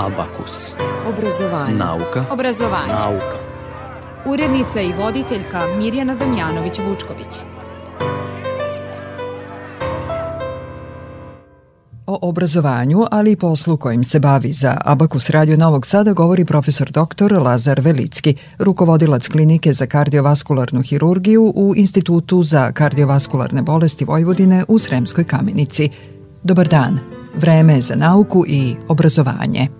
Abakus. Obrazovanje. Nauka. Obrazovanje. Nauka. Urednica i voditeljka Mirjana Damjanović-Vučković. O obrazovanju, ali i poslu kojim se bavi za Abakus Radio Novog Sada govori profesor dr. Lazar Velicki, rukovodilac klinike za kardiovaskularnu hirurgiju u Institutu za kardiovaskularne bolesti Vojvodine u Sremskoj kamenici. Dobar dan. Vreme je za nauku i obrazovanje.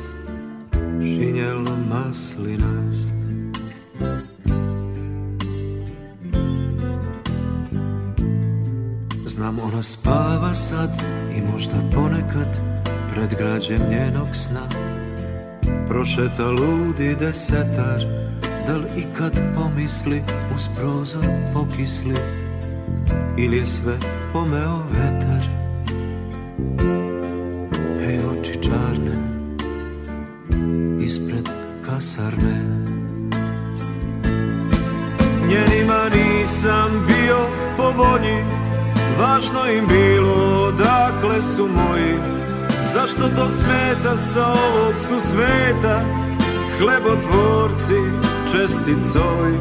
Šinjelo maslinast Znam ona spava sad i možda ponekad pred građem njenog sna. Prošeta ludi desetar Da li ikad pomisli uz prozor pokisli? Ili je sve pomeo vetar kasarne Njenima nisam bio po volji Važno im bilo dakle su moji. Zašto to smeta sa ovog su sveta? Hlebotvorci česticoj.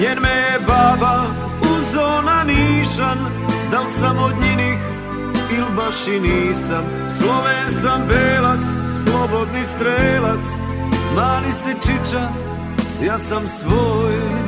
Njen me je baba uzo na nišan Da li sam od njinih il baš i nisam. Sloven sam belac, slobodni strelac Mani se čiča, ja sam svoj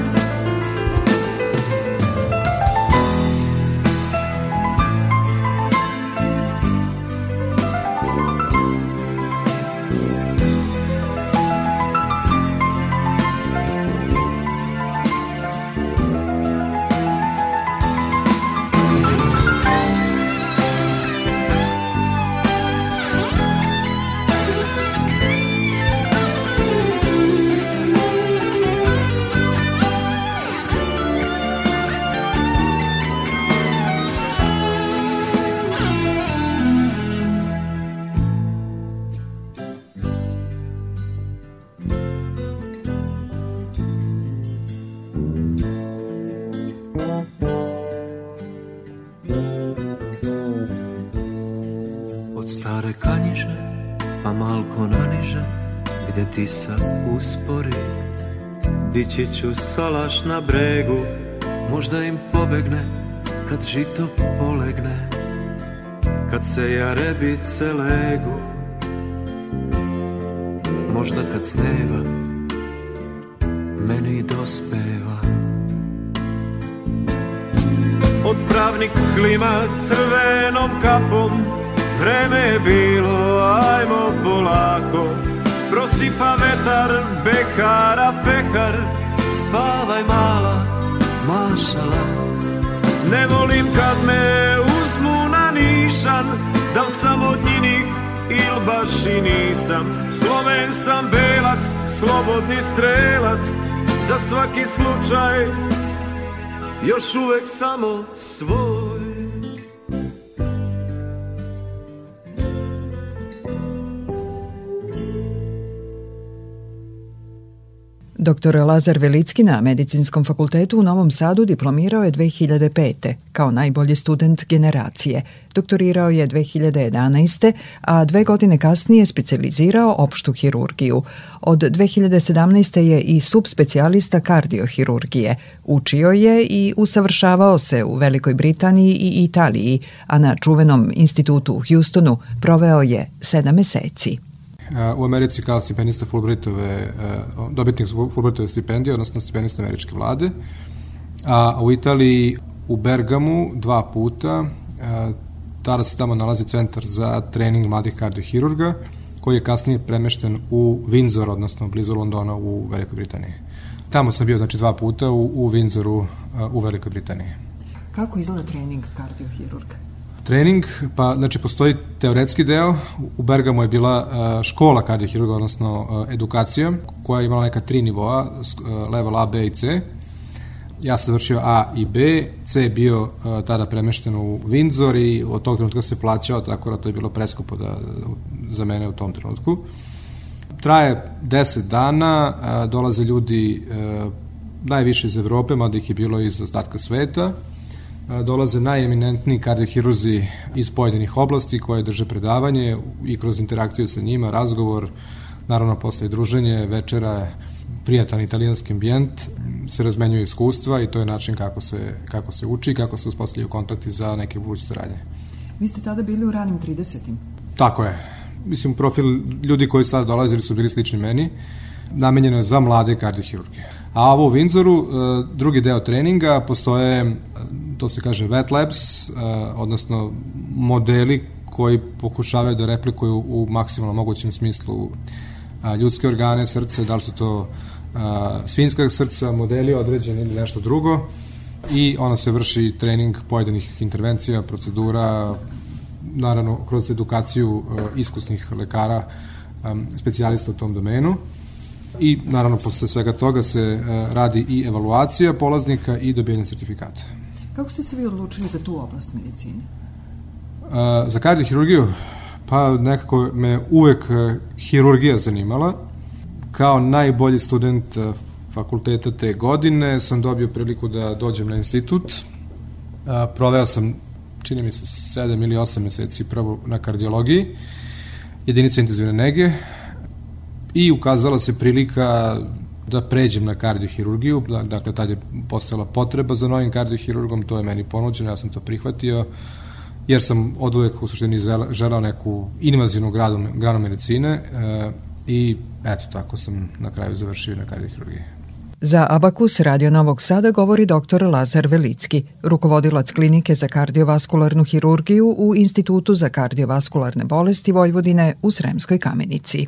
uspori Dići ću salaš na bregu Možda im pobegne kad žito polegne Kad se jarebice legu. Možda kad sneva Meni dospeva. Od pravnik klima crvenom kapom Vreme je bilo, ajmo polako Prosipa vetar, bekara, pekar Spavaj mala, mašala. Ne volim kad me uzmu na nišan Da li sam od njinih il baš i nisam. Sloven sam belac, slobodni strelac Za svaki slučaj Još uvek samo svoj Dr. Lazar Velicki na Medicinskom fakultetu u Novom Sadu diplomirao je 2005. kao najbolji student generacije. Doktorirao je 2011. a dve godine kasnije specializirao opštu hirurgiju. Od 2017. je i subspecijalista kardiohirurgije. Učio je i usavršavao se u Velikoj Britaniji i Italiji, a na čuvenom institutu u Houstonu proveo je sedam meseci u Americi kao stipendista Fulbrightove, dobitnik Fulbrightove stipendije, odnosno stipendista američke vlade, a u Italiji u Bergamu dva puta, tada se tamo nalazi centar za trening mladih kardiohirurga, koji je kasnije premešten u Windsor, odnosno blizu Londona u Velikoj Britaniji. Tamo sam bio znači dva puta u, u Windsoru u Velikoj Britaniji. Kako izgleda trening kardiohirurga? Trening, pa znači postoji teoretski deo, u Bergamu je bila škola kardiohirurga, odnosno edukacija, koja je imala neka tri nivoa, level A, B i C. Ja sam završio A i B, C je bio tada premešten u Windsor i od tog trenutka se plaćao, tako da to je bilo preskupo da, za mene u tom trenutku. Traje 10 dana, dolaze ljudi najviše iz Evrope, mada ih je bilo iz ostatka sveta, dolaze najeminentniji kardiohirurzi iz pojedinih oblasti koje drže predavanje i kroz interakciju sa njima, razgovor, naravno posle druženje, večera, prijatan italijanski ambijent, se razmenjuju iskustva i to je način kako se, kako se uči, kako se uspostavljaju kontakti za neke buduće saradnje. Vi ste tada bili u ranim 30. Tako je. Mislim, profil ljudi koji su tada dolazili su bili slični meni, namenjeno je za mlade kardiohirurge. A ovo u Windsoru, e, drugi deo treninga, postoje, to se kaže wet labs, e, odnosno modeli koji pokušavaju da replikuju u maksimalno mogućem smislu e, ljudske organe, srce, da li su to svinjska srca, modeli određeni ili nešto drugo. I onda se vrši trening pojedinih intervencija, procedura, naravno kroz edukaciju iskusnih lekara, specijalista u tom domenu i naravno posle svega toga se e, radi i evaluacija polaznika i dobijanje sertifikata. Kako ste se vi odlučili za tu oblast medicine? E, za kardiohirurgiju? Pa nekako me uvek e, hirurgija zanimala. Kao najbolji student fakulteta te godine sam dobio priliku da dođem na institut. Proveo sam, čini mi se, 7 ili 8 meseci prvo na kardiologiji, jedinica intenzivne nege, i ukazala se prilika da pređem na kardiohirurgiju, da, dakle tad je postala potreba za novim kardiohirurgom, to je meni ponuđeno, ja sam to prihvatio, jer sam od uvek u suštini želao neku invazivnu gradu, granu medicine e, i eto tako sam na kraju završio na kardiohirurgiji. Za Abakus Radio Novog Sada govori dr. Lazar Velicki, rukovodilac klinike za kardiovaskularnu hirurgiju u Institutu za kardiovaskularne bolesti Vojvodine u Sremskoj kamenici.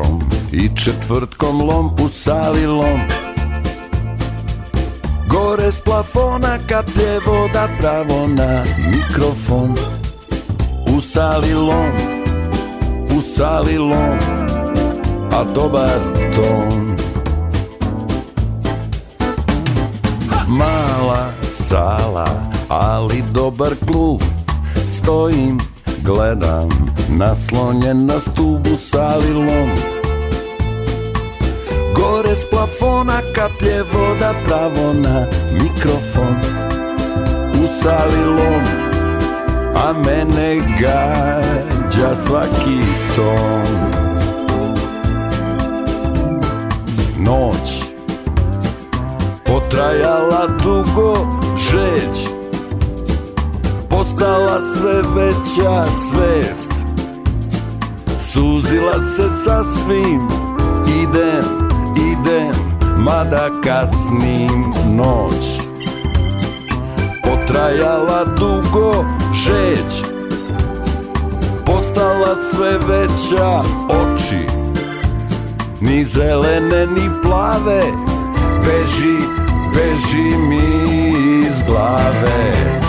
Petkom i četvrtkom lom u sali lom. Gore s plafona kaplje voda pravo na mikrofon U lom, u sali lom, a dobar ton Mala sala, ali dobar klub Stojim Gledam naslonjen na stubu savilom Gore s plafona kaplje voda pravo na mikrofon. U savilom A mene gađa svaki ton. Noć Potrajala dugo žeć postala sve veća svest. Suzila se sasvim Idem, idem, mada kasnim noć. Potrajala dugo žeć Postala sve veća oči. Ni zelene, ni plave Beži, beži mi iz glave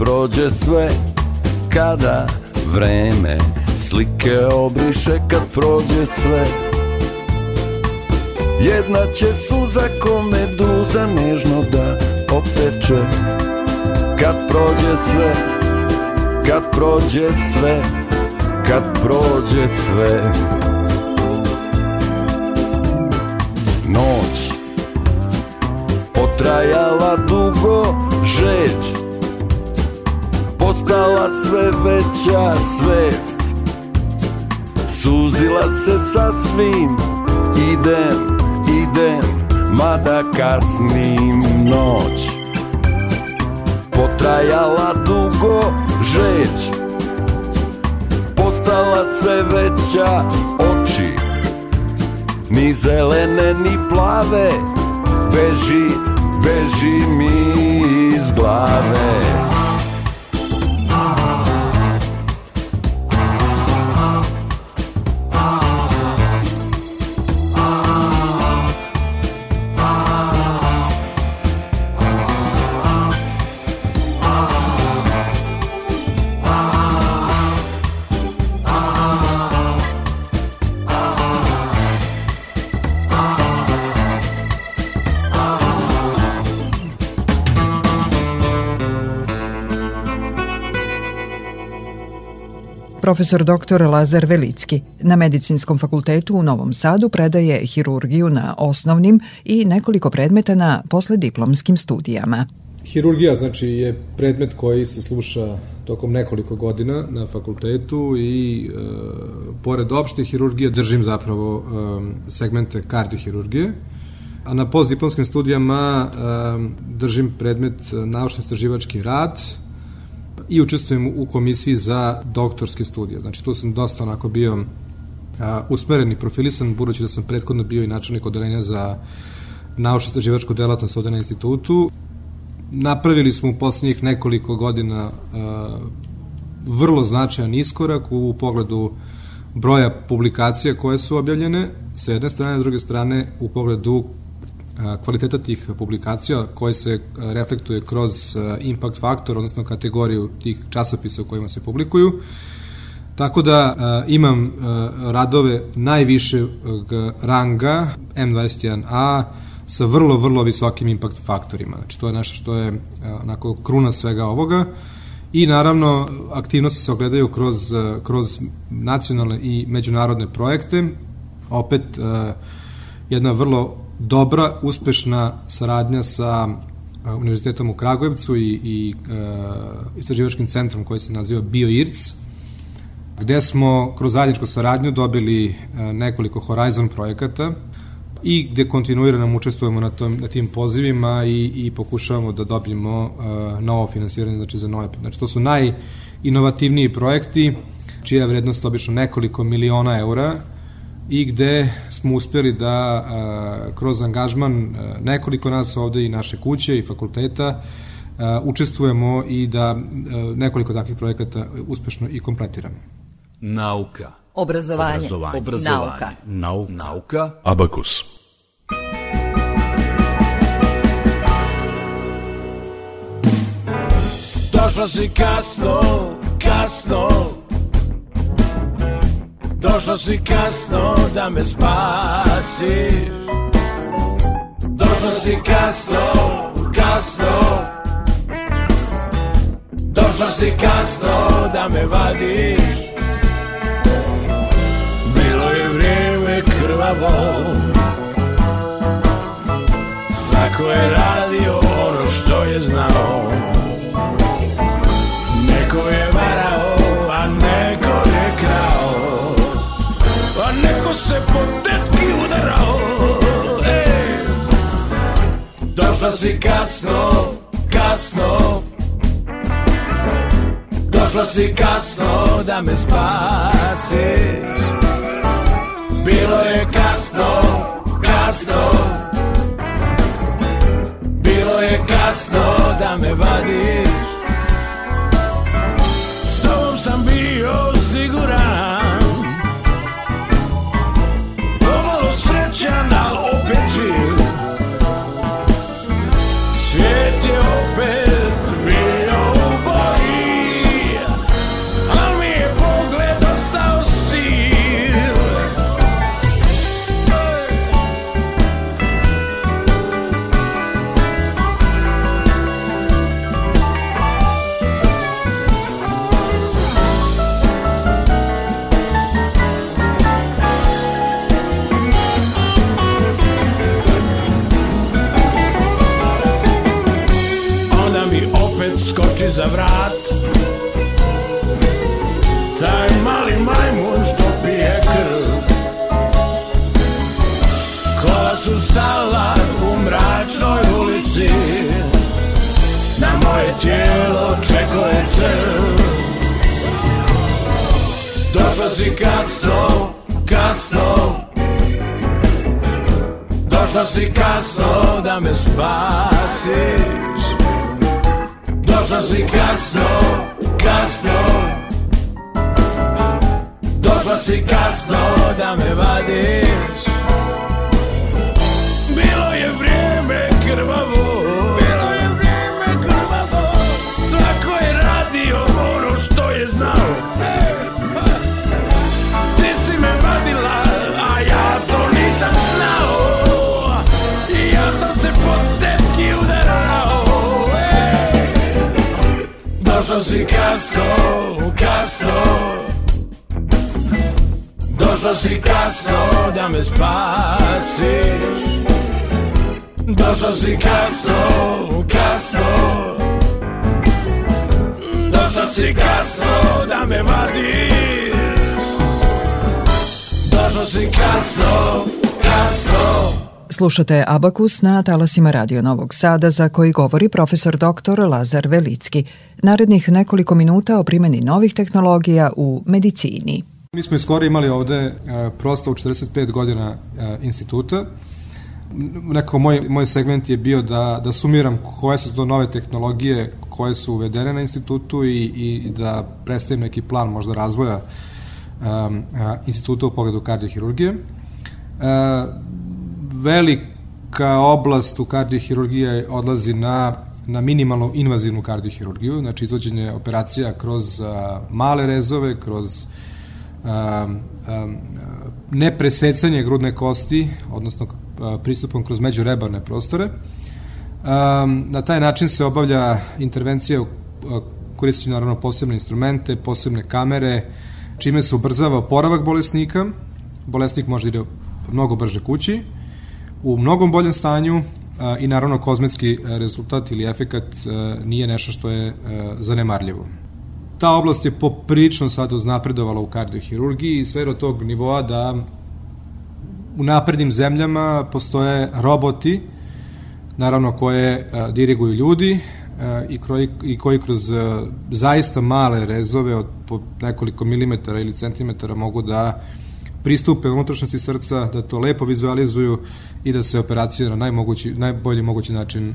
prođe sve, kada vreme Slike obriše kad prođe sve. Jedna će suza ko meduza nežno da opeče Kad prođe sve Kad prođe sve Kad prođe sve. Noć Potrajala dugo žeć Postala sve veća svest. Suzila se sa svim Idem, idem Mada kasnim noć. Potrajala dugo žeć Postala sve veća oči. Ni zelene ni plave Beži, beži mi iz glave Profesor dr. Lazar Velicki na Medicinskom fakultetu u Novom Sadu predaje hirurgiju na osnovnim i nekoliko predmeta na poslediplomskim studijama. Hirurgija znači je predmet koji se sluša tokom nekoliko godina na fakultetu i e, pored opšte hirurgije držim zapravo e, segmente kardiohirurgije. A na postdiplomskim studijama e, držim predmet naučno-istraživački rad, i učestvujem u komisiji za doktorske studije. Znači tu sam dosta onako bio a, usmeren i profilisan, budući da sam prethodno bio i načelnik odelenja za naučno-istraživačku delatnost ovde na institutu. Napravili smo u poslednjih nekoliko godina a, vrlo značajan iskorak u pogledu broja publikacija koje su objavljene, sa jedne strane, s druge strane u pogledu kvaliteta tih publikacija koje se reflektuje kroz impact faktor, odnosno kategoriju tih časopisa u kojima se publikuju. Tako da imam radove najviše ranga M21A sa vrlo, vrlo visokim impact faktorima. Znači, to je nešto što je onako kruna svega ovoga. I naravno, aktivnosti se ogledaju kroz, kroz nacionalne i međunarodne projekte. Opet, jedna vrlo dobra, uspešna saradnja sa Univerzitetom u Kragujevcu i, i uh, istraživačkim centrom koji se naziva BioIRC, gde smo kroz zajedničku saradnju dobili uh, nekoliko Horizon projekata i gde kontinuirano učestvujemo na, tom, na tim pozivima i, i pokušavamo da dobijemo uh, novo finansiranje znači za nove. Znači to su najinovativniji projekti čija je vrednost obično nekoliko miliona eura i gde smo uspeli da a, kroz angažman a, nekoliko nas ovde i naše kuće i fakulteta a, učestvujemo i da nekoliko takvih projekata uspešno i kompletiramo. Nauka. Obrazovanje. Obrazovanje. Obrazovanje. Nauka. Nauka. Nauka. Abakus. Došla si kasno, kasno Došla si kasno da me spasiš. Došla si kasno, kasno. Došla si kasno da me vadiš. Bilo je vrijeme krvavo. Svako je radio se po tetki udarao Ej! Došla si kasno, kasno. Došla si kasno da me spasiš. Bilo je kasno, kasno. Bilo je kasno da me vadiš skoči za vrat. Taj mali majmun što pije krv. Kola su stala u mračnoj ulici. Na moje tijelo čeko je crv. Došla si kasno, kasno. Došla si kasno da me spasiš Došla si kasno, kasno. Došla si kasno da me vadiš. Bilo je vrijeme krvavo Bilo je vrijeme krvavo. Svako je radio ono što je znao Došao si kasno, kasno Došao si kasno da me spasiš Došao si kasno, kasno Došao si kasno da me Slušate Abakus na talasima Radio Novog Sada za koji govori profesor dr. Lazar Velicki. Narednih nekoliko minuta o primjeni novih tehnologija u medicini. Mi smo skoro imali ovde uh, proslavu 45 godina uh, instituta. Nekako moj, moj segment je bio da, da sumiram koje su to nove tehnologije koje su uvedene na institutu i, i da predstavim neki plan možda razvoja um, instituta u pogledu kardiohirurgije. Uh, velika oblast u kardiohirurgiji odlazi na na minimalno invazivnu kardiohirurgiju, znači izvođenje operacija kroz uh, male rezove, kroz um, um, nepresecanje grudne kosti, odnosno uh, pristupom kroz međurebarne prostore. Um, na taj način se obavlja intervencija koristeći naravno posebne instrumente, posebne kamere, čime se ubrzava oporavak bolesnika. Bolesnik može da ide mnogo brže kući, u mnogom boljem stanju a, i naravno kozmetski rezultat ili efekat a, nije nešto što je zanemarljivo. Ta oblast je poprično sad uznapredovala u kardiohirurgiji i sve do tog nivoa da u naprednim zemljama postoje roboti, naravno koje diriguju ljudi i, koji, i koji kroz zaista male rezove od po nekoliko milimetara ili centimetara mogu da pristupe unutrašnjosti srca, da to lepo vizualizuju i da se operacija na najmogući, najbolji mogući način uh,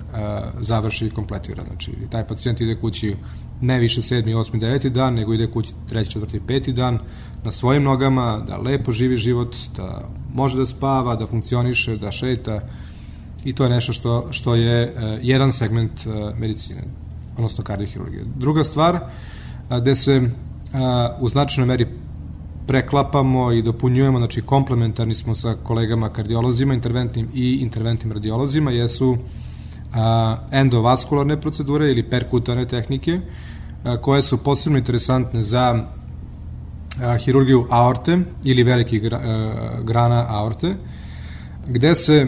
završi i kompletira. Znači, taj pacijent ide kući ne više 7. 8. 9. dan, nego ide kući 3. 4. 5. dan na svojim nogama, da lepo živi život, da može da spava, da funkcioniše, da šeta i to je nešto što, što je uh, jedan segment uh, medicine, odnosno kardiohirurgije. Druga stvar, uh, gde se uh, u značajnoj meri preklapamo i dopunjujemo, znači komplementarni smo sa kolegama kardiolozima, interventnim i interventnim radiolozima, jesu a, endovaskularne procedure ili perkutane tehnike, koje su posebno interesantne za hirurgiju aorte ili velikih grana aorte, gde se,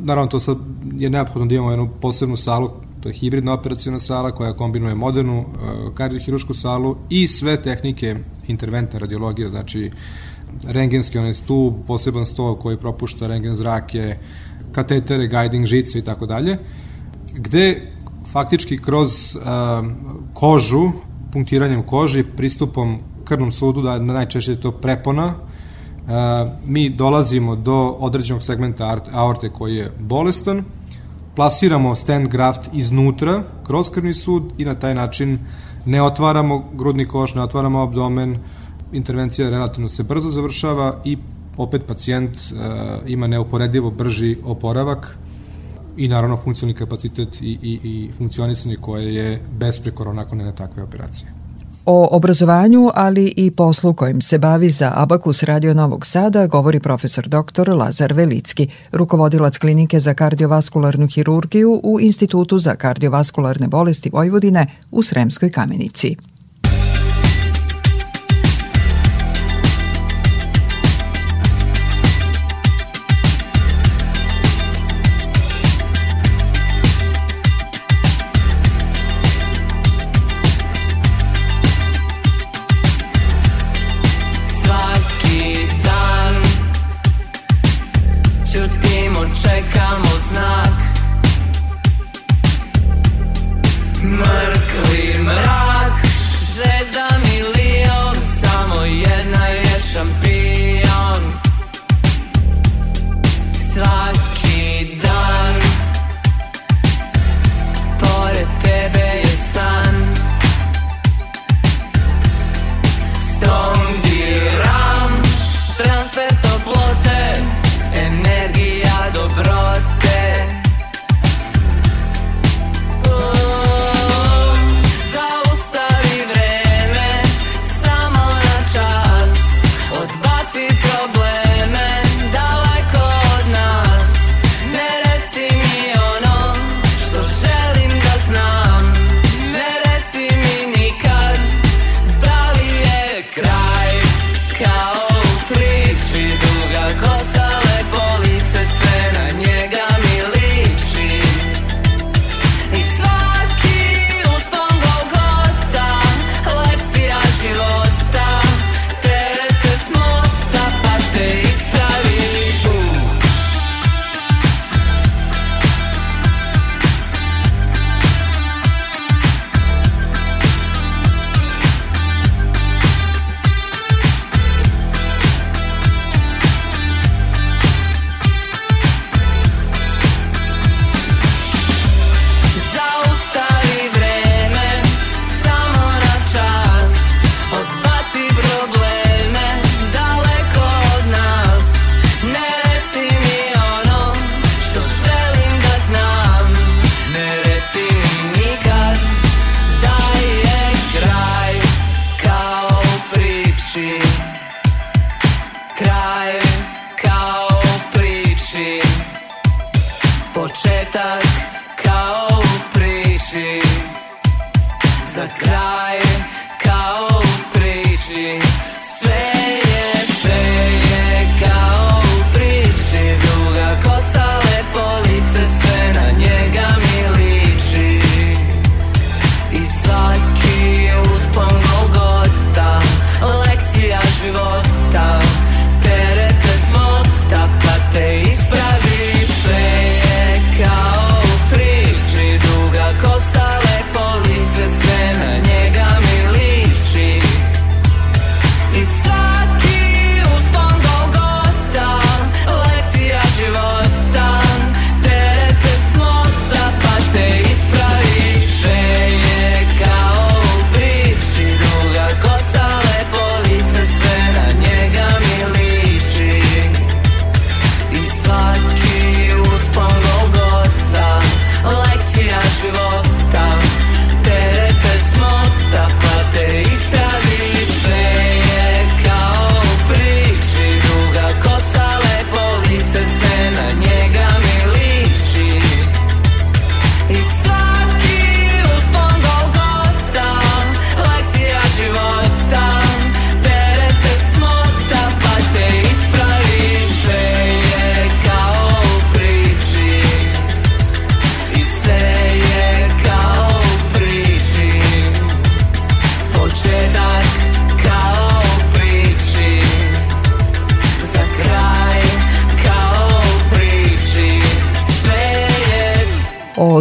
naravno to sad je neophodno da imamo jednu posebnu salu To je hibridna operacijona sala koja kombinuje modernu uh, kardiohirušku salu i sve tehnike interventne radiologije, znači rengenski onaj stub, poseban stol koji propušta rengen zrake, katetere, guiding žice i tako dalje, gde faktički kroz uh, kožu, punktiranjem koži, pristupom krvnom sudu, da najčešće je to prepona, uh, mi dolazimo do određenog segmenta aorte koji je bolestan, plasiramo stand graft iznutra, kroz krvni sud i na taj način ne otvaramo grudni koš, ne otvaramo abdomen, intervencija relativno se brzo završava i opet pacijent uh, ima neuporedivo brži oporavak i naravno funkcionalni kapacitet i, i, i funkcionisanje koje je besprekorno nakon jedne takve operacije. O obrazovanju, ali i poslu kojim se bavi za Abakus Radio Novog Sada govori profesor dr. Lazar Velicki, rukovodilac klinike za kardiovaskularnu hirurgiju u Institutu za kardiovaskularne bolesti Vojvodine u Sremskoj kamenici.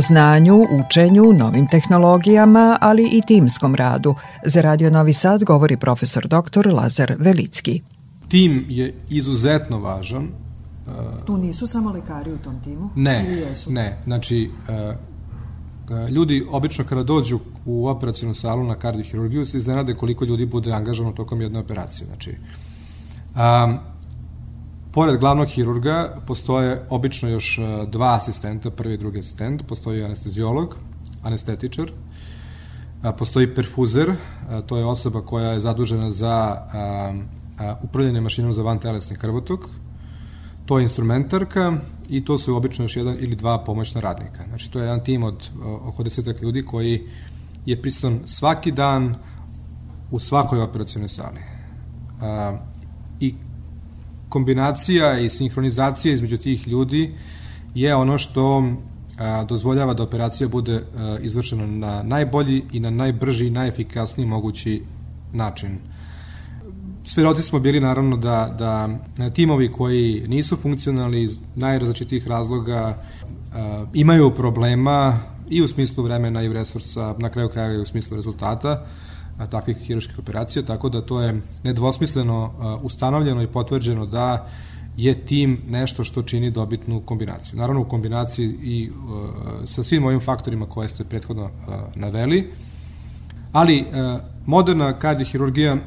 Znanju, učenju, novim tehnologijama, ali i timskom radu. Za Radio Novi Sad govori profesor dr. Lazar Velicki. Tim je izuzetno važan. Tu nisu samo lekari u tom timu? Ne, ne. Znači, e, e, ljudi obično kada dođu u operacijnu salu na kardiohirurgiju se iznenade koliko ljudi bude angažano tokom jedne operacije. Znači, pored glavnog hirurga postoje obično još e, dva asistenta, prvi i drugi asistent, postoji anesteziolog, anestetičar, postoji perfuzer, a, to je osoba koja je zadužena za upravljanje mašinom za vantelesni krvotok, to je instrumentarka i to su obično još jedan ili dva pomoćna radnika. Znači, to je jedan tim od oko desetak ljudi koji je prisutan svaki dan u svakoj operacijnoj sali. I kombinacija i sinhronizacija između tih ljudi je ono što a, dozvoljava da operacija bude a, izvršena na najbolji i na najbrži i najefikasniji mogući način. Svedoci smo bili naravno da, da timovi koji nisu funkcionalni iz najrazličitijih razloga a, imaju problema i u smislu vremena i resursa, na kraju kraja i u smislu rezultata takvih hiruških operacija, tako da to je nedvosmisleno ustanovljeno i potvrđeno da je tim nešto što čini dobitnu kombinaciju. Naravno u kombinaciji i sa svim ovim faktorima koje ste prethodno naveli, ali moderna kardiohirurgija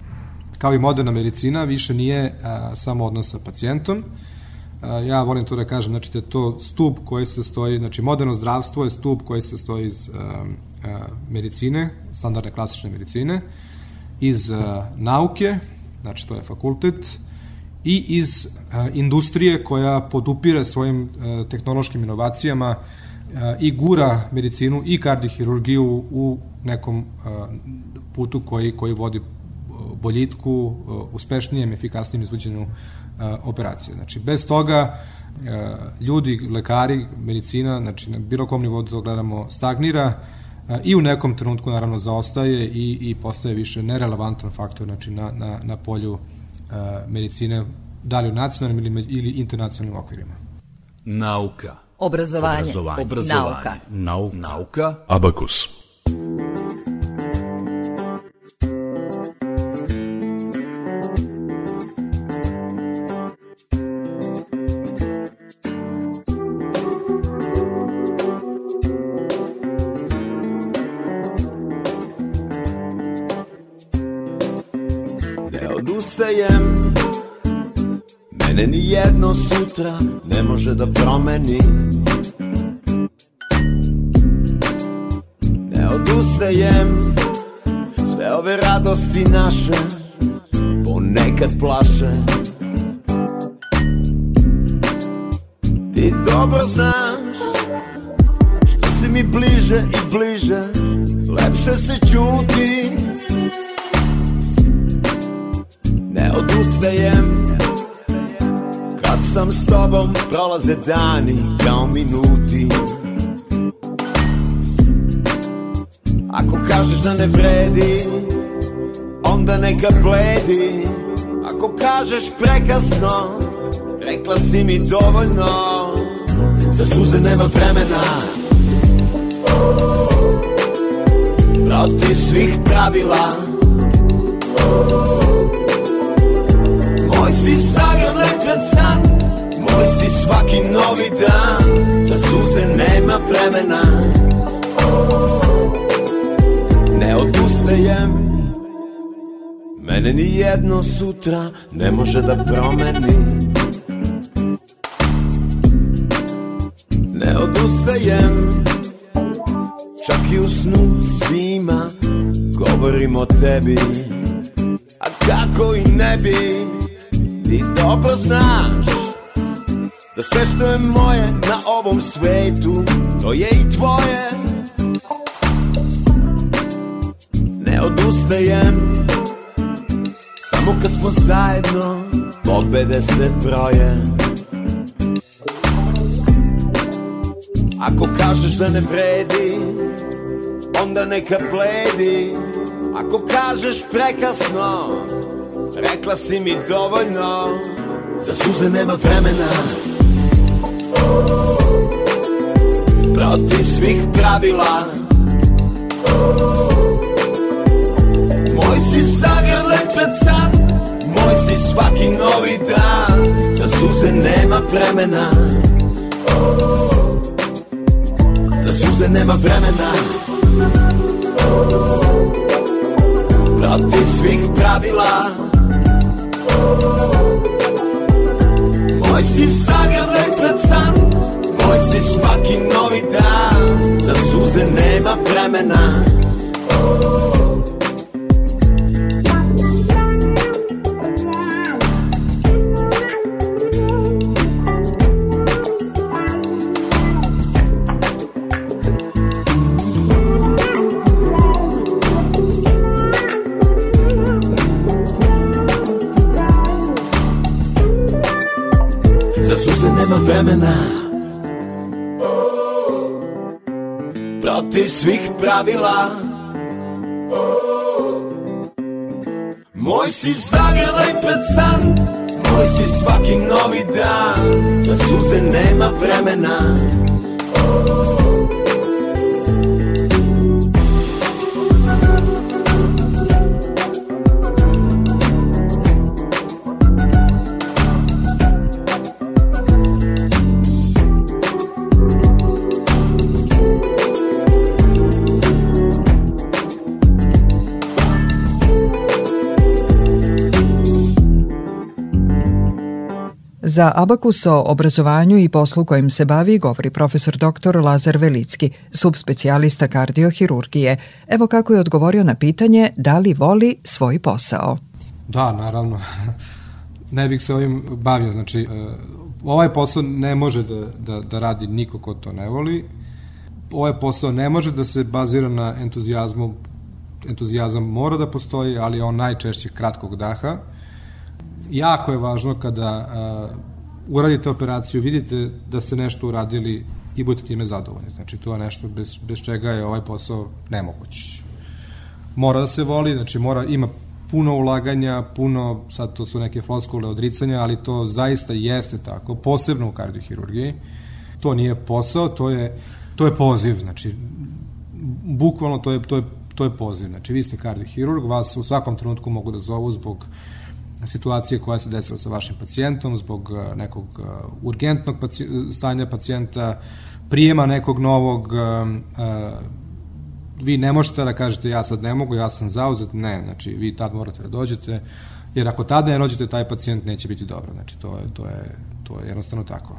kao i moderna medicina više nije samo odnos sa pacijentom, ja volim to da kažem, znači da je to stup koji se stoji, znači moderno zdravstvo je stup koji se stoji iz medicine, standardne klasične medicine, iz uh, nauke, znači to je fakultet, i iz uh, industrije koja podupire svojim tehnološkim inovacijama i gura medicinu i kardiohirurgiju u nekom putu koji, koji vodi boljitku, uspešnijem, efikasnijem izvođenju operacije. Znači, bez toga ljudi, lekari, medicina, znači na bilo kom nivou to gledamo, stagnira i u nekom trenutku naravno zaostaje i, i postaje više nerelevantan faktor znači, na, na, na polju medicine, da li u nacionalnim ili, ili internacionalnim okvirima. Nauka. Obrazovanje. Obrazovanje. Obrazovanje. Nauka. Nauka. Nauka. Abakus. odustajem Mene ni jedno sutra ne može da promeni. Ne odustajem Sve ove radosti naše Ponekad plaše. Ti dobro znaš Što si mi bliže i bliže Lepše se čuti. Ne odustajem tobom prolaze dani kao minuti. Ako kažeš da ne vredi Onda neka bledi. Ako kažeš prekasno Rekla si mi dovoljno. Za suze nema vremena. Protiv svih pravila. Moj si sagrad pred san svaki novi dan. Za suze nema vremena. Ne odustajem. Mene ni jedno sutra ne može da promeni. Ne odustajem. Čak i u snu svima Govorim o tebi. A kako i ne bi Ti dobro znaš Da sve što je moje na ovom svetu To je i tvoje. Ne odustajem Samo kad smo zajedno Pobede se broje. Ako kažeš da ne vredi Onda neka bledi Ako kažeš prekasno Rekla si mi dovoljno. Za suze nema vremena Protiv svih pravila. Moj si zagrlek pred san Moj si svaki novi dan. Za suze nema vremena. Za suze nema vremena. Protiv svih pravila Moj si zagrlek pred san Moj si svaki novi dan. Za suze nema vremena. Za vremena. Protiv svih pravila. Moj si zagrlaj pred san Moj si svaki novi dan. Za suze nema vremena Za Abakus o obrazovanju i poslu kojim se bavi govori profesor dr. Lazar Velicki, subspecijalista kardiohirurgije. Evo kako je odgovorio na pitanje da li voli svoj posao. Da, naravno. ne bih se ovim bavio. Znači, e, ovaj posao ne može da, da, da radi niko ko to ne voli. Ovaj posao ne može da se bazira na entuzijazmu. Entuzijazam mora da postoji, ali on najčešće kratkog daha. Jako je važno kada uh, uradite operaciju, vidite da ste nešto uradili i budete time zadovoljni. Znači, to je nešto bez, bez čega je ovaj posao nemoguć. Mora da se voli, znači mora, ima puno ulaganja, puno, sad to su neke floskule odricanja, ali to zaista jeste tako, posebno u kardiohirurgiji. To nije posao, to je, to je poziv, znači, bukvalno to je, to je, to je poziv. Znači, vi ste kardiohirurg, vas u svakom trenutku mogu da zovu zbog situacije koja se desila sa vašim pacijentom, zbog eh, nekog eh, urgentnog stanja pacijenta, prijema nekog novog, uh, vi ne možete da kažete ja sad ne mogu, ja sam zauzet, ne, znači vi tad morate da dođete, jer ako tada ne dođete, taj pacijent neće biti dobro, znači to je, to je, to je jednostavno tako.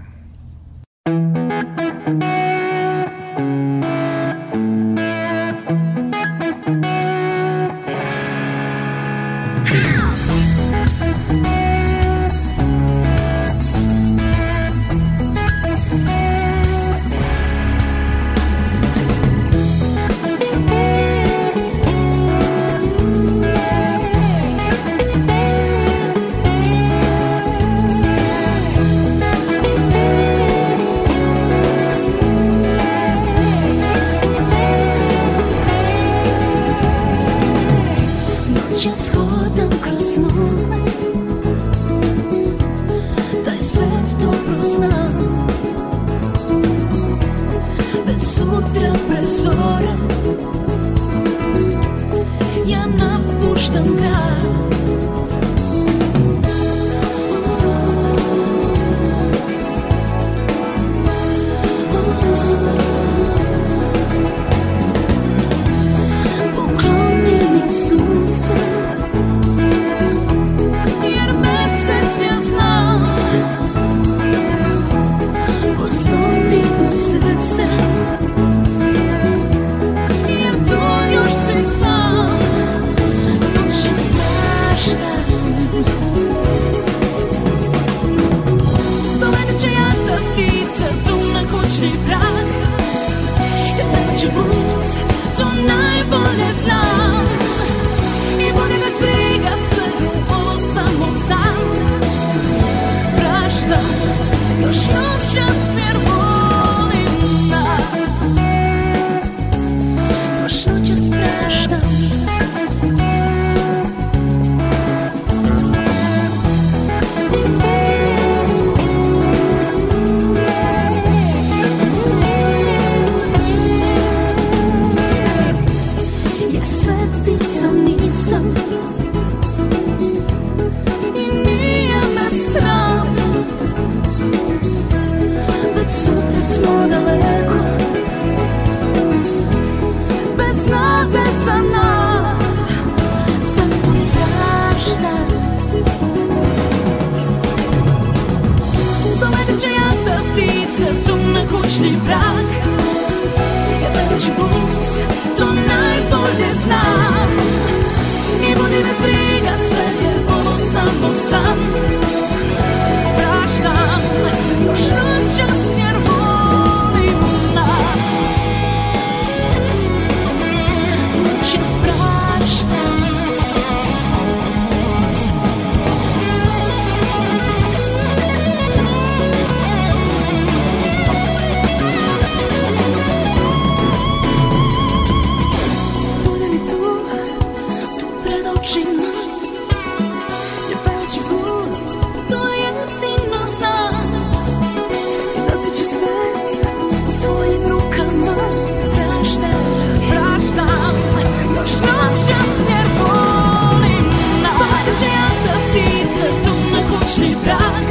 Вечний брак,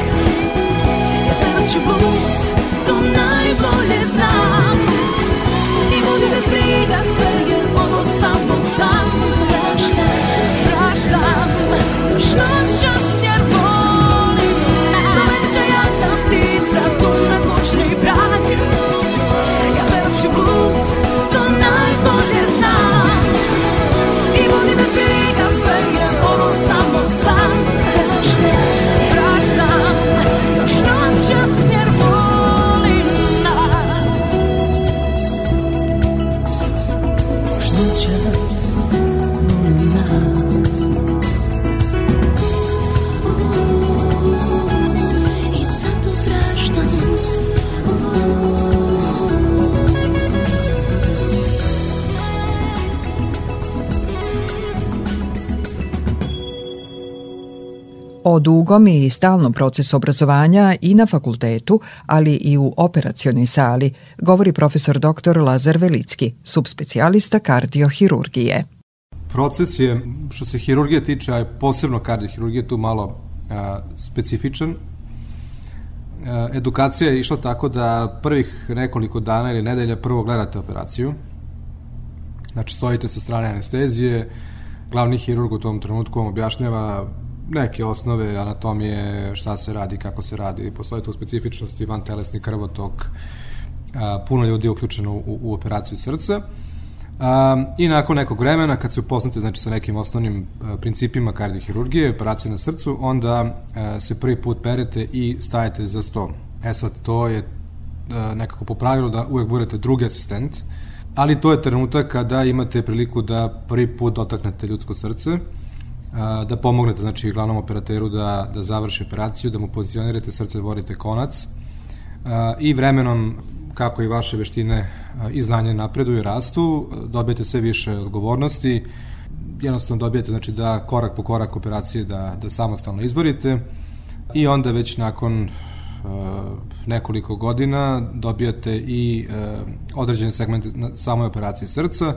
я певен, що бус, то найболі знам І буде без брига се jer ono samo sam. Praštam, praštam, praštam čas jer volim Doveća jadna ptica, tu na kućni brak. Ja peven, що bus, то najbolі O dugom i stalnom procesu obrazovanja i na fakultetu, ali i u operacionoj sali, govori profesor dr. Lazar Velicki, subspecijalista kardiohirurgije. Proces je, što se hirurgije tiče, a posebno kardiohirurgije, tu malo a, specifičan. A, edukacija je išla tako da prvih nekoliko dana ili nedelja prvo gledate operaciju. Znači, stojite sa strane anestezije, glavni hirurg u tom trenutku vam objašnjava neke osnove anatomije, šta se radi, kako se radi, postoje tu specifičnosti, van telesni krvotok, a, puno ljudi je uključeno u, u operaciju srca. A, I nakon nekog vremena, kad se upoznate znači, sa nekim osnovnim principima kardiohirurgije, operacije na srcu, onda a, se prvi put perete i stajete za sto. E sad, to je nekako po pravilu da uvek budete drugi asistent, ali to je trenutak kada imate priliku da prvi put dotaknete ljudsko srce, a, da pomognete znači glavnom operateru da, da završi operaciju, da mu pozicionirate srce, da vodite konac. A, i vremenom kako i vaše veštine i znanje napreduju i rastu, dobijete sve više odgovornosti, jednostavno dobijete znači da korak po korak operacije da, da samostalno izvorite i onda već nakon nekoliko godina dobijate i određene segmente na samoj operaciji srca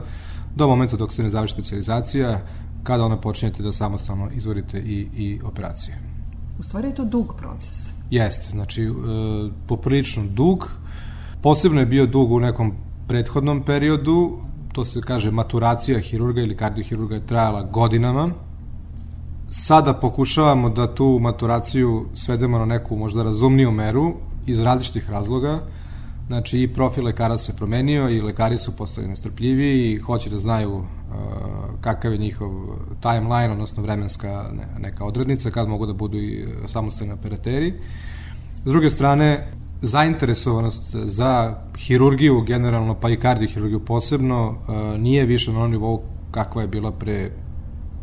do momenta dok se ne završi specializacija kada ona počinjete da samostalno izvorite i, i operacije. U stvari je to dug proces. Jeste, znači e, poprilično dug, posebno je bio dug u nekom prethodnom periodu, to se kaže maturacija hirurga ili kardiohirurga je trajala godinama. Sada pokušavamo da tu maturaciju svedemo na neku možda razumniju meru iz različitih razloga. Znači i profil lekara se promenio i lekari su postali nestrpljiviji i hoće da znaju kakav je njihov timeline, odnosno vremenska neka odrednica, kad mogu da budu i samostalni operateri. S druge strane, zainteresovanost za hirurgiju generalno, pa i kardiohirurgiju posebno, nije više na onom nivou kakva je bila pre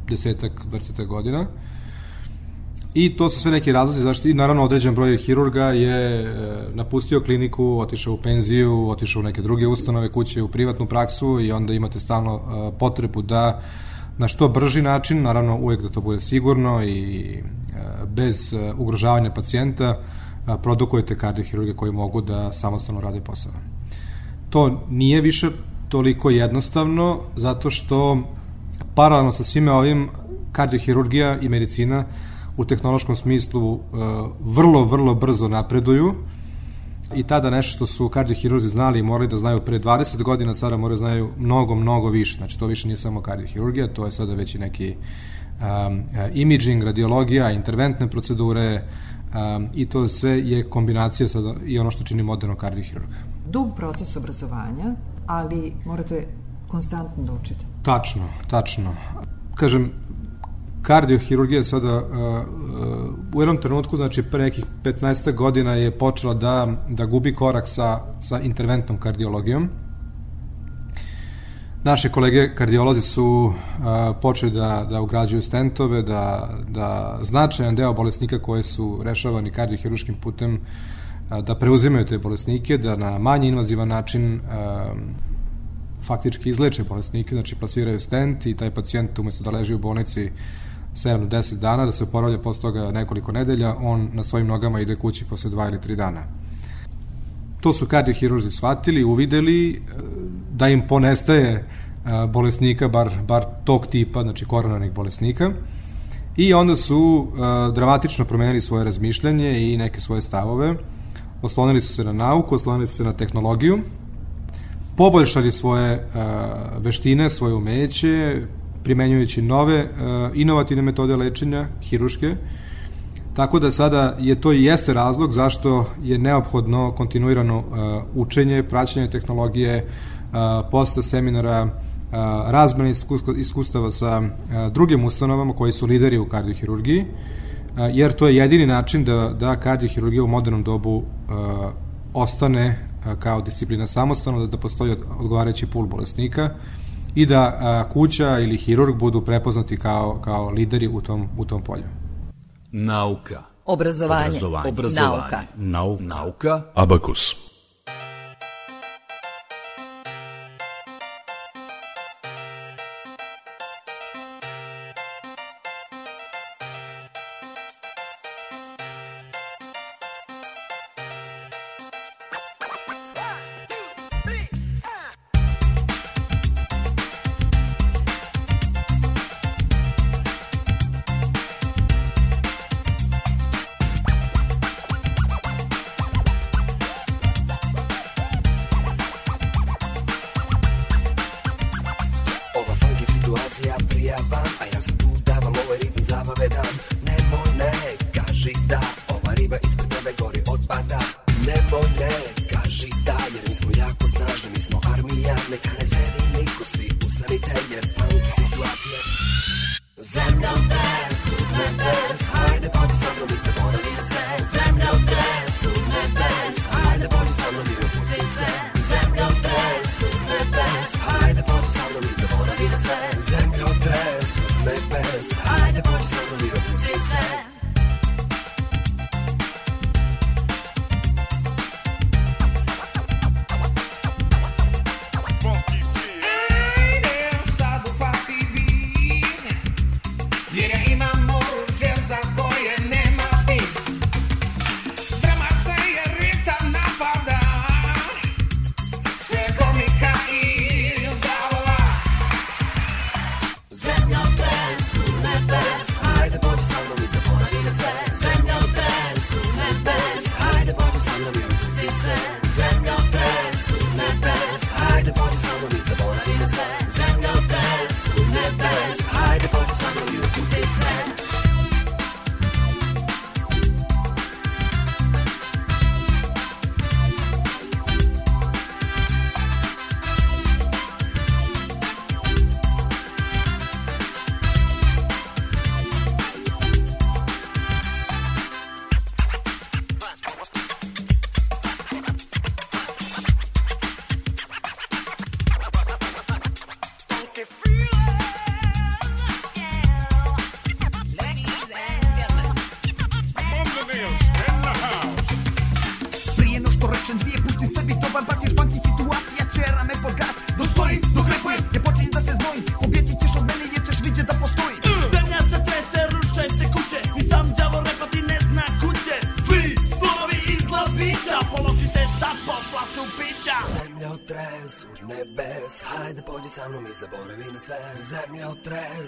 desetak, 20 godina. I to su sve neki razlozi zašto i naravno određen broj hirurga je e, napustio kliniku, otišao u penziju, otišao u neke druge ustanove, kuće, u privatnu praksu i onda imate stalno e, potrebu da na što brži način, naravno uvek da to bude sigurno i e, bez ugrožavanja pacijenta, produkujete kardiohirurge koji mogu da samostalno rade posao. To nije više toliko jednostavno, zato što paralelno sa svime ovim kardiohirurgija i medicina u tehnološkom smislu e, vrlo, vrlo brzo napreduju i tada nešto što su kardiohirurzi znali i morali da znaju pre 20 godina, sada moraju da znaju mnogo, mnogo više. Znači to više nije samo kardiohirurgija, to je sada već i neki um, imaging, radiologija, interventne procedure um, i to sve je kombinacija sada i ono što čini moderno kardiohirurga. Dug proces obrazovanja, ali morate konstantno da učite. Tačno, tačno. Kažem, kardiohirurgija sada uh, uh, u jednom trenutku, znači pre nekih 15 godina je počela da, da gubi korak sa, sa interventnom kardiologijom. Naše kolege kardiolozi su uh, počeli da, da ugrađuju stentove, da, da značajan deo bolesnika koje su rešavani kardiohiruškim putem da preuzimaju te bolesnike, da na manji invazivan način faktički izleče bolesnike, znači plasiraju stent i taj pacijent umesto da leži u bolnici 7 do 10 dana, da se oporavlja posle toga nekoliko nedelja, on na svojim nogama ide kući posle 2 ili 3 dana. To su kardiohirurzi shvatili, uvideli e, da im ponestaje e, bolesnika, bar, bar tog tipa, znači koronarnih bolesnika, i onda su uh, dramatično promenili svoje razmišljanje i neke svoje stavove, oslonili su se na nauku, oslonili su se na tehnologiju, poboljšali svoje veštine, svoje umeće, primenjujući nove uh, inovativne metode lečenja, hiruške, tako da sada je to i jeste razlog zašto je neophodno kontinuirano uh, učenje, praćenje tehnologije, uh, posle seminara, razmene iskustava sa drugim ustanovama koji su lideri u kardiohirurgiji, jer to je jedini način da, da kardiohirurgija u modernom dobu ostane kao disciplina samostalno, da, da postoji odgovarajući pul bolesnika, i da a, kuća ili hirurg budu prepoznati kao, kao lideri u tom, u tom polju. Nauka. Obrazovanje. Obrazovanje. Obrazovanje. Nauka. Nauka. Nauka. Abakus.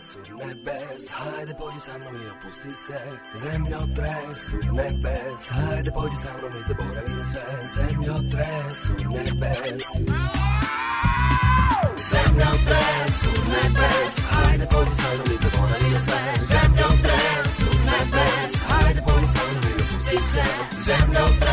U tresu, nebes Hajde pođi sa mnom i opusti se. Zemlja u tresu, nebes Hajde pođi sa mnom i zaboravi na sve. Zemlja u tresu, nebes Zemlja u tresu, nebes Hajde pođi sa mnom i zaboravi na sve. Zemlja u tresu, nebes Hajde pođi sa mnom i opusti se. Zemlja u tresu,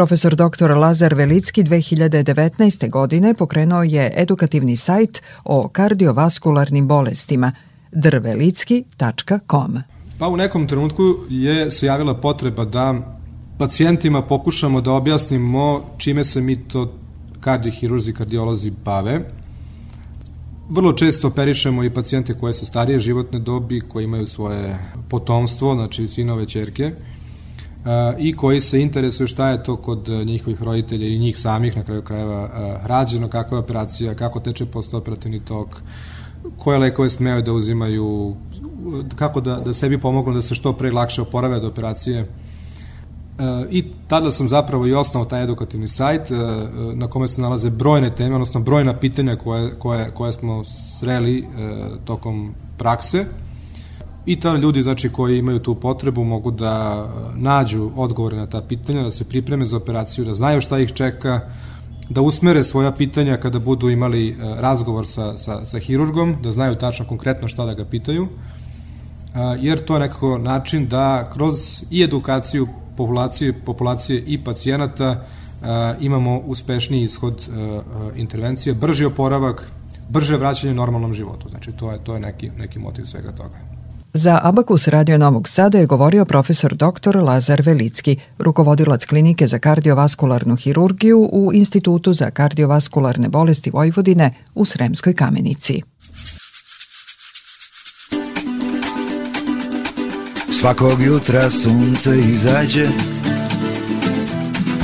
Profesor dr. Lazar Velicki 2019. godine pokrenuo je edukativni sajt o kardiovaskularnim bolestima drvelicki.com. Pa u nekom trenutku je se javila potreba da pacijentima pokušamo da objasnimo čime se mi to kardiohirurzi, kardiolozi bave. Vrlo često operišemo i pacijente koje su starije životne dobi, koji imaju svoje potomstvo, znači sinove, čerke, i koji se interesuju šta je to kod njihovih roditelja i njih samih na kraju krajeva a, rađeno, kakva je operacija, kako teče postoperativni tok, koje lekove smeju da uzimaju, kako da, da sebi pomognu da se što pre lakše oporave od operacije. E, I tada sam zapravo i osnovao taj edukativni sajt e, na kome se nalaze brojne teme, odnosno brojna pitanja koje, koje, koje smo sreli e, tokom prakse. I tada ljudi znači, koji imaju tu potrebu mogu da nađu odgovore na ta pitanja, da se pripreme za operaciju, da znaju šta ih čeka, da usmere svoja pitanja kada budu imali e, razgovor sa, sa, sa hirurgom, da znaju tačno konkretno šta da ga pitaju, a, jer to je nekako način da kroz i edukaciju populacije, populacije i pacijenata imamo uspešniji ishod intervencije, brži oporavak, brže vraćanje normalnom životu. Znači to je to je neki neki motiv svega toga. Za Abakus Radio Novog Sada je govorio profesor dr. Lazar Velicki, rukovodilac klinike za kardiovaskularnu hirurgiju u Institutu za kardiovaskularne bolesti Vojvodine u Sremskoj kamenici. Svakog jutra sunce izađe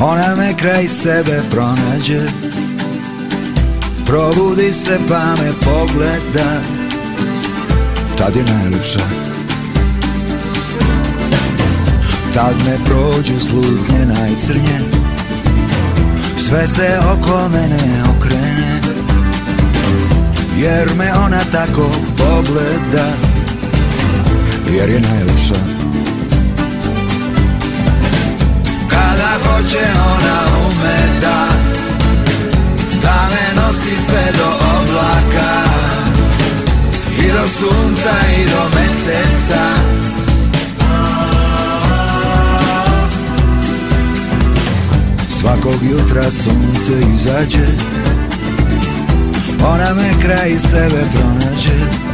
Ona me kraj sebe pronađe Probudi se pa me pogleda Tad je najljepša Tad me prođu slutnje najcrnje. Sve se oko mene okrene. Jer me ona tako pogleda. Jer je najlepša. Kada hoće ona ume da Da me nosi sve do oblaka I do sunca i do meseca. Svakog jutra sunce izađe Ona me kraj sebe pronađe.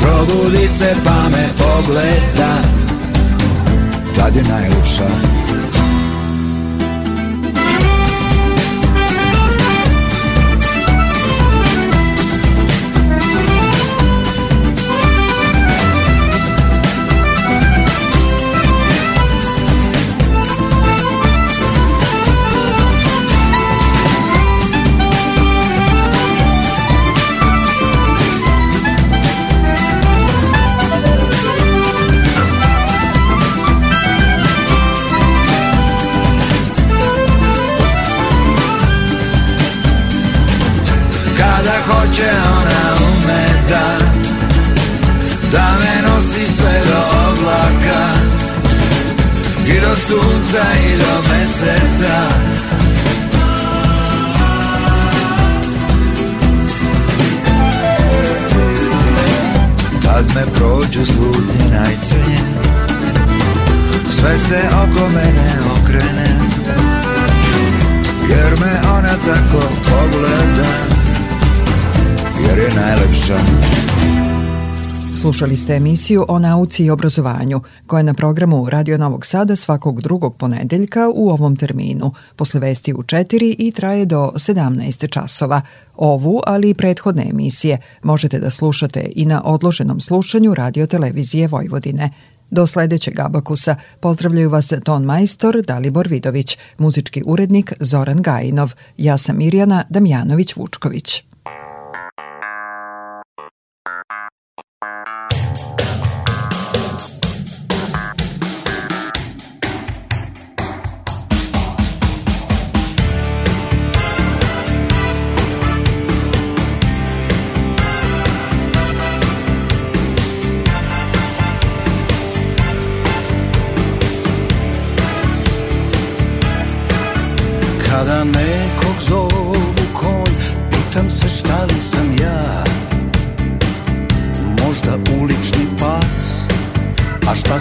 Probudi se pa me pogleda Tad je najlepša hoće ona ume da Da me nosi sve do oblaka. I do sunca i do meseca. Tad me prođu slutnje najcrnje Sve se oko mene okrene. Jer me ona tako pogleda Jer je najlepša Slušali ste emisiju o nauci i obrazovanju, koja je na programu Radio Novog Sada svakog drugog ponedeljka u ovom terminu, posle vesti u 4 i traje do 17 časova. Ovu, ali i prethodne emisije možete da slušate i na odloženom slušanju Radio Televizije Vojvodine. Do sledećeg abakusa pozdravljaju vas ton majstor Dalibor Vidović, muzički urednik Zoran Gajinov. Ja sam Mirjana Damjanović-Vučković.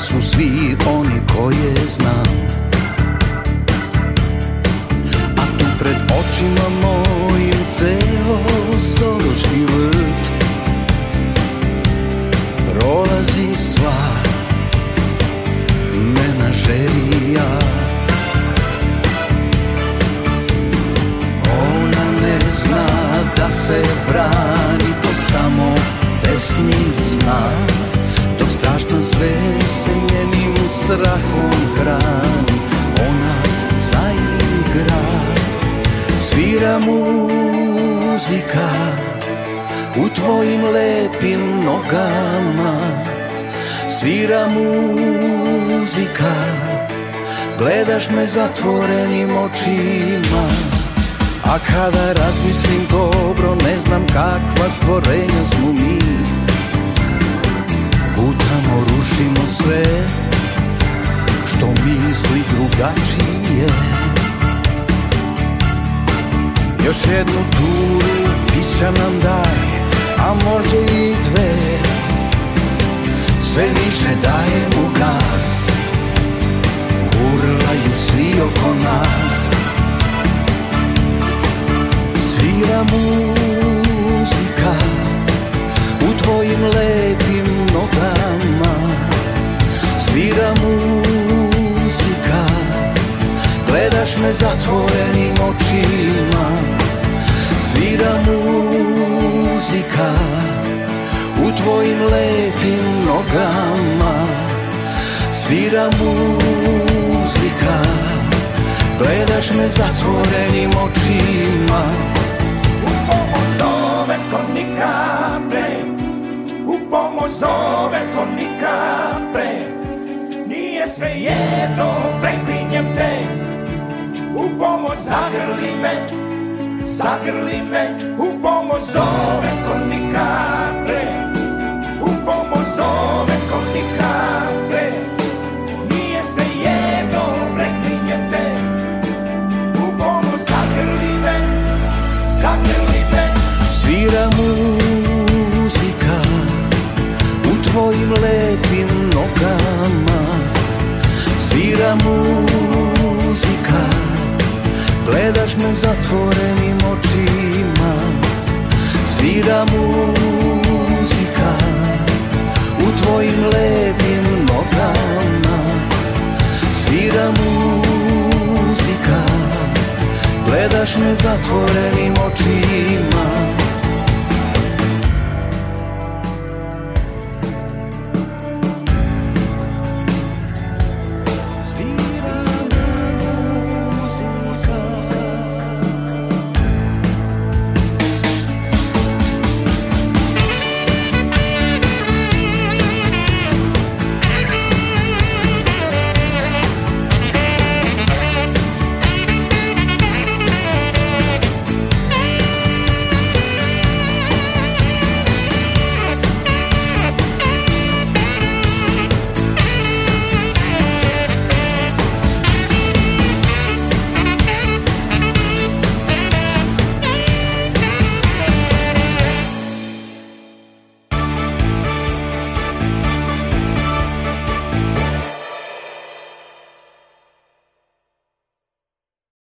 Su svi oni koje znam. A tu pred očima mojim Ceo sološki vrt Prolazi sva Menažerija. Ona ne zna da se brani To samo pesnik zna strahom hrani Ona zaigra. Svira muzika U tvojim lepim nogama. Svira muzika Gledaš me zatvorenim očima. A kada razmislim dobro Ne znam kakva stvorenja smo mi. Gutamo, rušimo sve Što misli drugačije. Još jednu turu pića nam daj A može i dve. Sve više dajemo gas Urlaju svi oko nas. Svira muzika U tvojim lepim nogama. Svira muzika Gledaš me zatvorenim očima Svira muzika U tvojim lepim nogama. Svira muzika Gledaš me zatvorenim očima. U pomoć zove ko nikad pre U pomoć zove ko nikad pre Nije sve jedno, preklinjem te U pomoć zagrli me, zagrli me U pomoć zove gledaš me zatvorenim očima Svira muzika u tvojim lepim nogama. Svira muzika, gledaš me zatvorenim očima